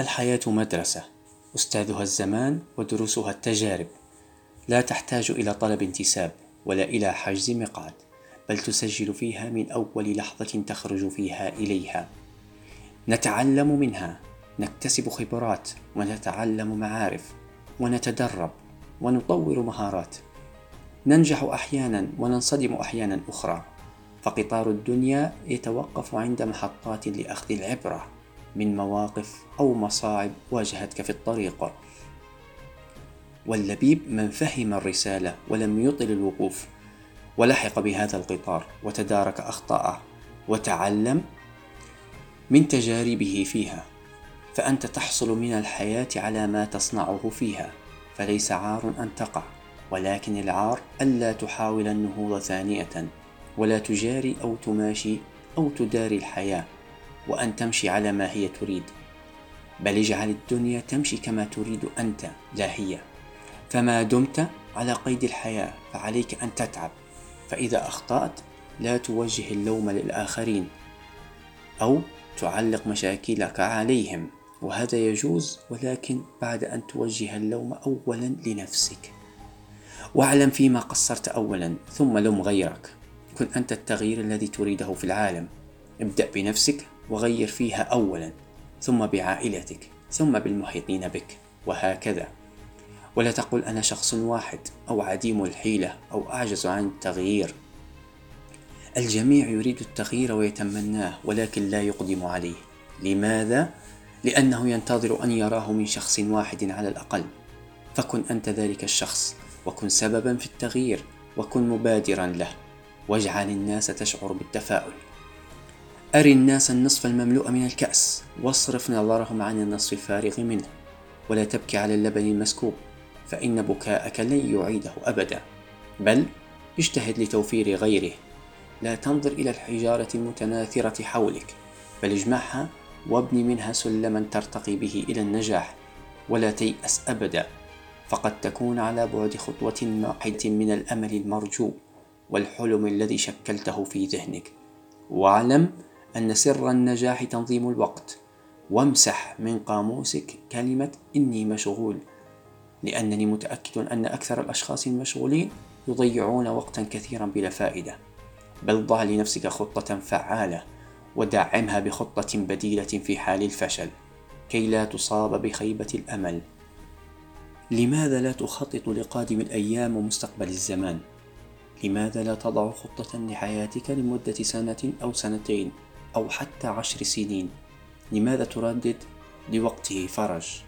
الحياة مدرسة. أستاذها الزمان ودروسها التجارب. لا تحتاج إلى طلب انتساب ولا إلى حجز مقعد بل تسجل فيها من أول لحظة تخرج فيها إليها. نتعلم منها نكتسب خبرات ونتعلم معارف ونتدرب ونطور مهارات. ننجح أحيانا وننصدم أحيانا أخرى. فقطار الدنيا يتوقف عند محطات لأخذ العبرة. من مواقف أو مصاعب واجهتك في الطريق. واللبيب من فهم الرسالة ولم يطل الوقوف ولحق بهذا القطار وتدارك أخطاءه وتعلم من تجاربه فيها فأنت تحصل من الحياة على ما تصنعه فيها فليس عار أن تقع ولكن العار ألا تحاول النهوض ثانية ولا تجاري أو تماشي أو تداري الحياة. وأن تمشي على ما هي تريد. بل اجعل الدنيا تمشي كما تريد أنت لا هي فما دمت على قيد الحياة فعليك أن تتعب. فإذا أخطأت لا توجه اللوم للآخرين أو تعلق مشاكلك عليهم. وهذا يجوز ولكن بعد أن توجه اللوم أولا لنفسك. واعلم فيما قصرت أولا ثم لم غيرك. كن أنت التغيير الذي تريده في العالم. ابدأ بنفسك وغير فيها أولا ثم بعائلتك ثم بالمحيطين بك وهكذا. ولا تقل أنا شخص واحد أو عديم الحيلة أو أعجز عن التغيير الجميع يريد التغيير ويتمناه ولكن لا يقدم عليه. لماذا؟ لأنه ينتظر أن يراه من شخص واحد على الأقل. فكن أنت ذلك الشخص وكن سببا في التغيير وكن مبادرا له. واجعل الناس تشعر بالتفاؤل. أري الناس النصف المملوء من الكأس واصرف نظرهم عن النصف الفارغ منه ولا تبكي على اللبن المسكوب فإن بكاءك لن يعيده أبدا. بل اجتهد لتوفير غيره. لا تنظر إلى الحجارة المتناثرة حولك بل اجمعها وابن منها سلما ترتقي به إلى النجاح ولا تيأس أبدا. فقد تكون على بعد خطوة واحدة من الأمل المرجو والحلم الذي شكلته في ذهنك. واعلم أن سر النجاح تنظيم الوقت وامسح من قاموسك كلمة إني مشغول لأنني متأكد أن أكثر الأشخاص المشغولين يضيعون وقتا كثيرا بلا فائدة. بل ضع لنفسك خطة فعالة ودعمها بخطة بديلة في حال الفشل كي لا تصاب بخيبة الأمل. لماذا لا تخطط لقادم الأيام ومستقبل الزمان؟ لماذا لا تضع خطة لحياتك لمدة سنة أو سنتين؟ أو حتى عشر سنين؟ لماذا تردد لوقته فرج؟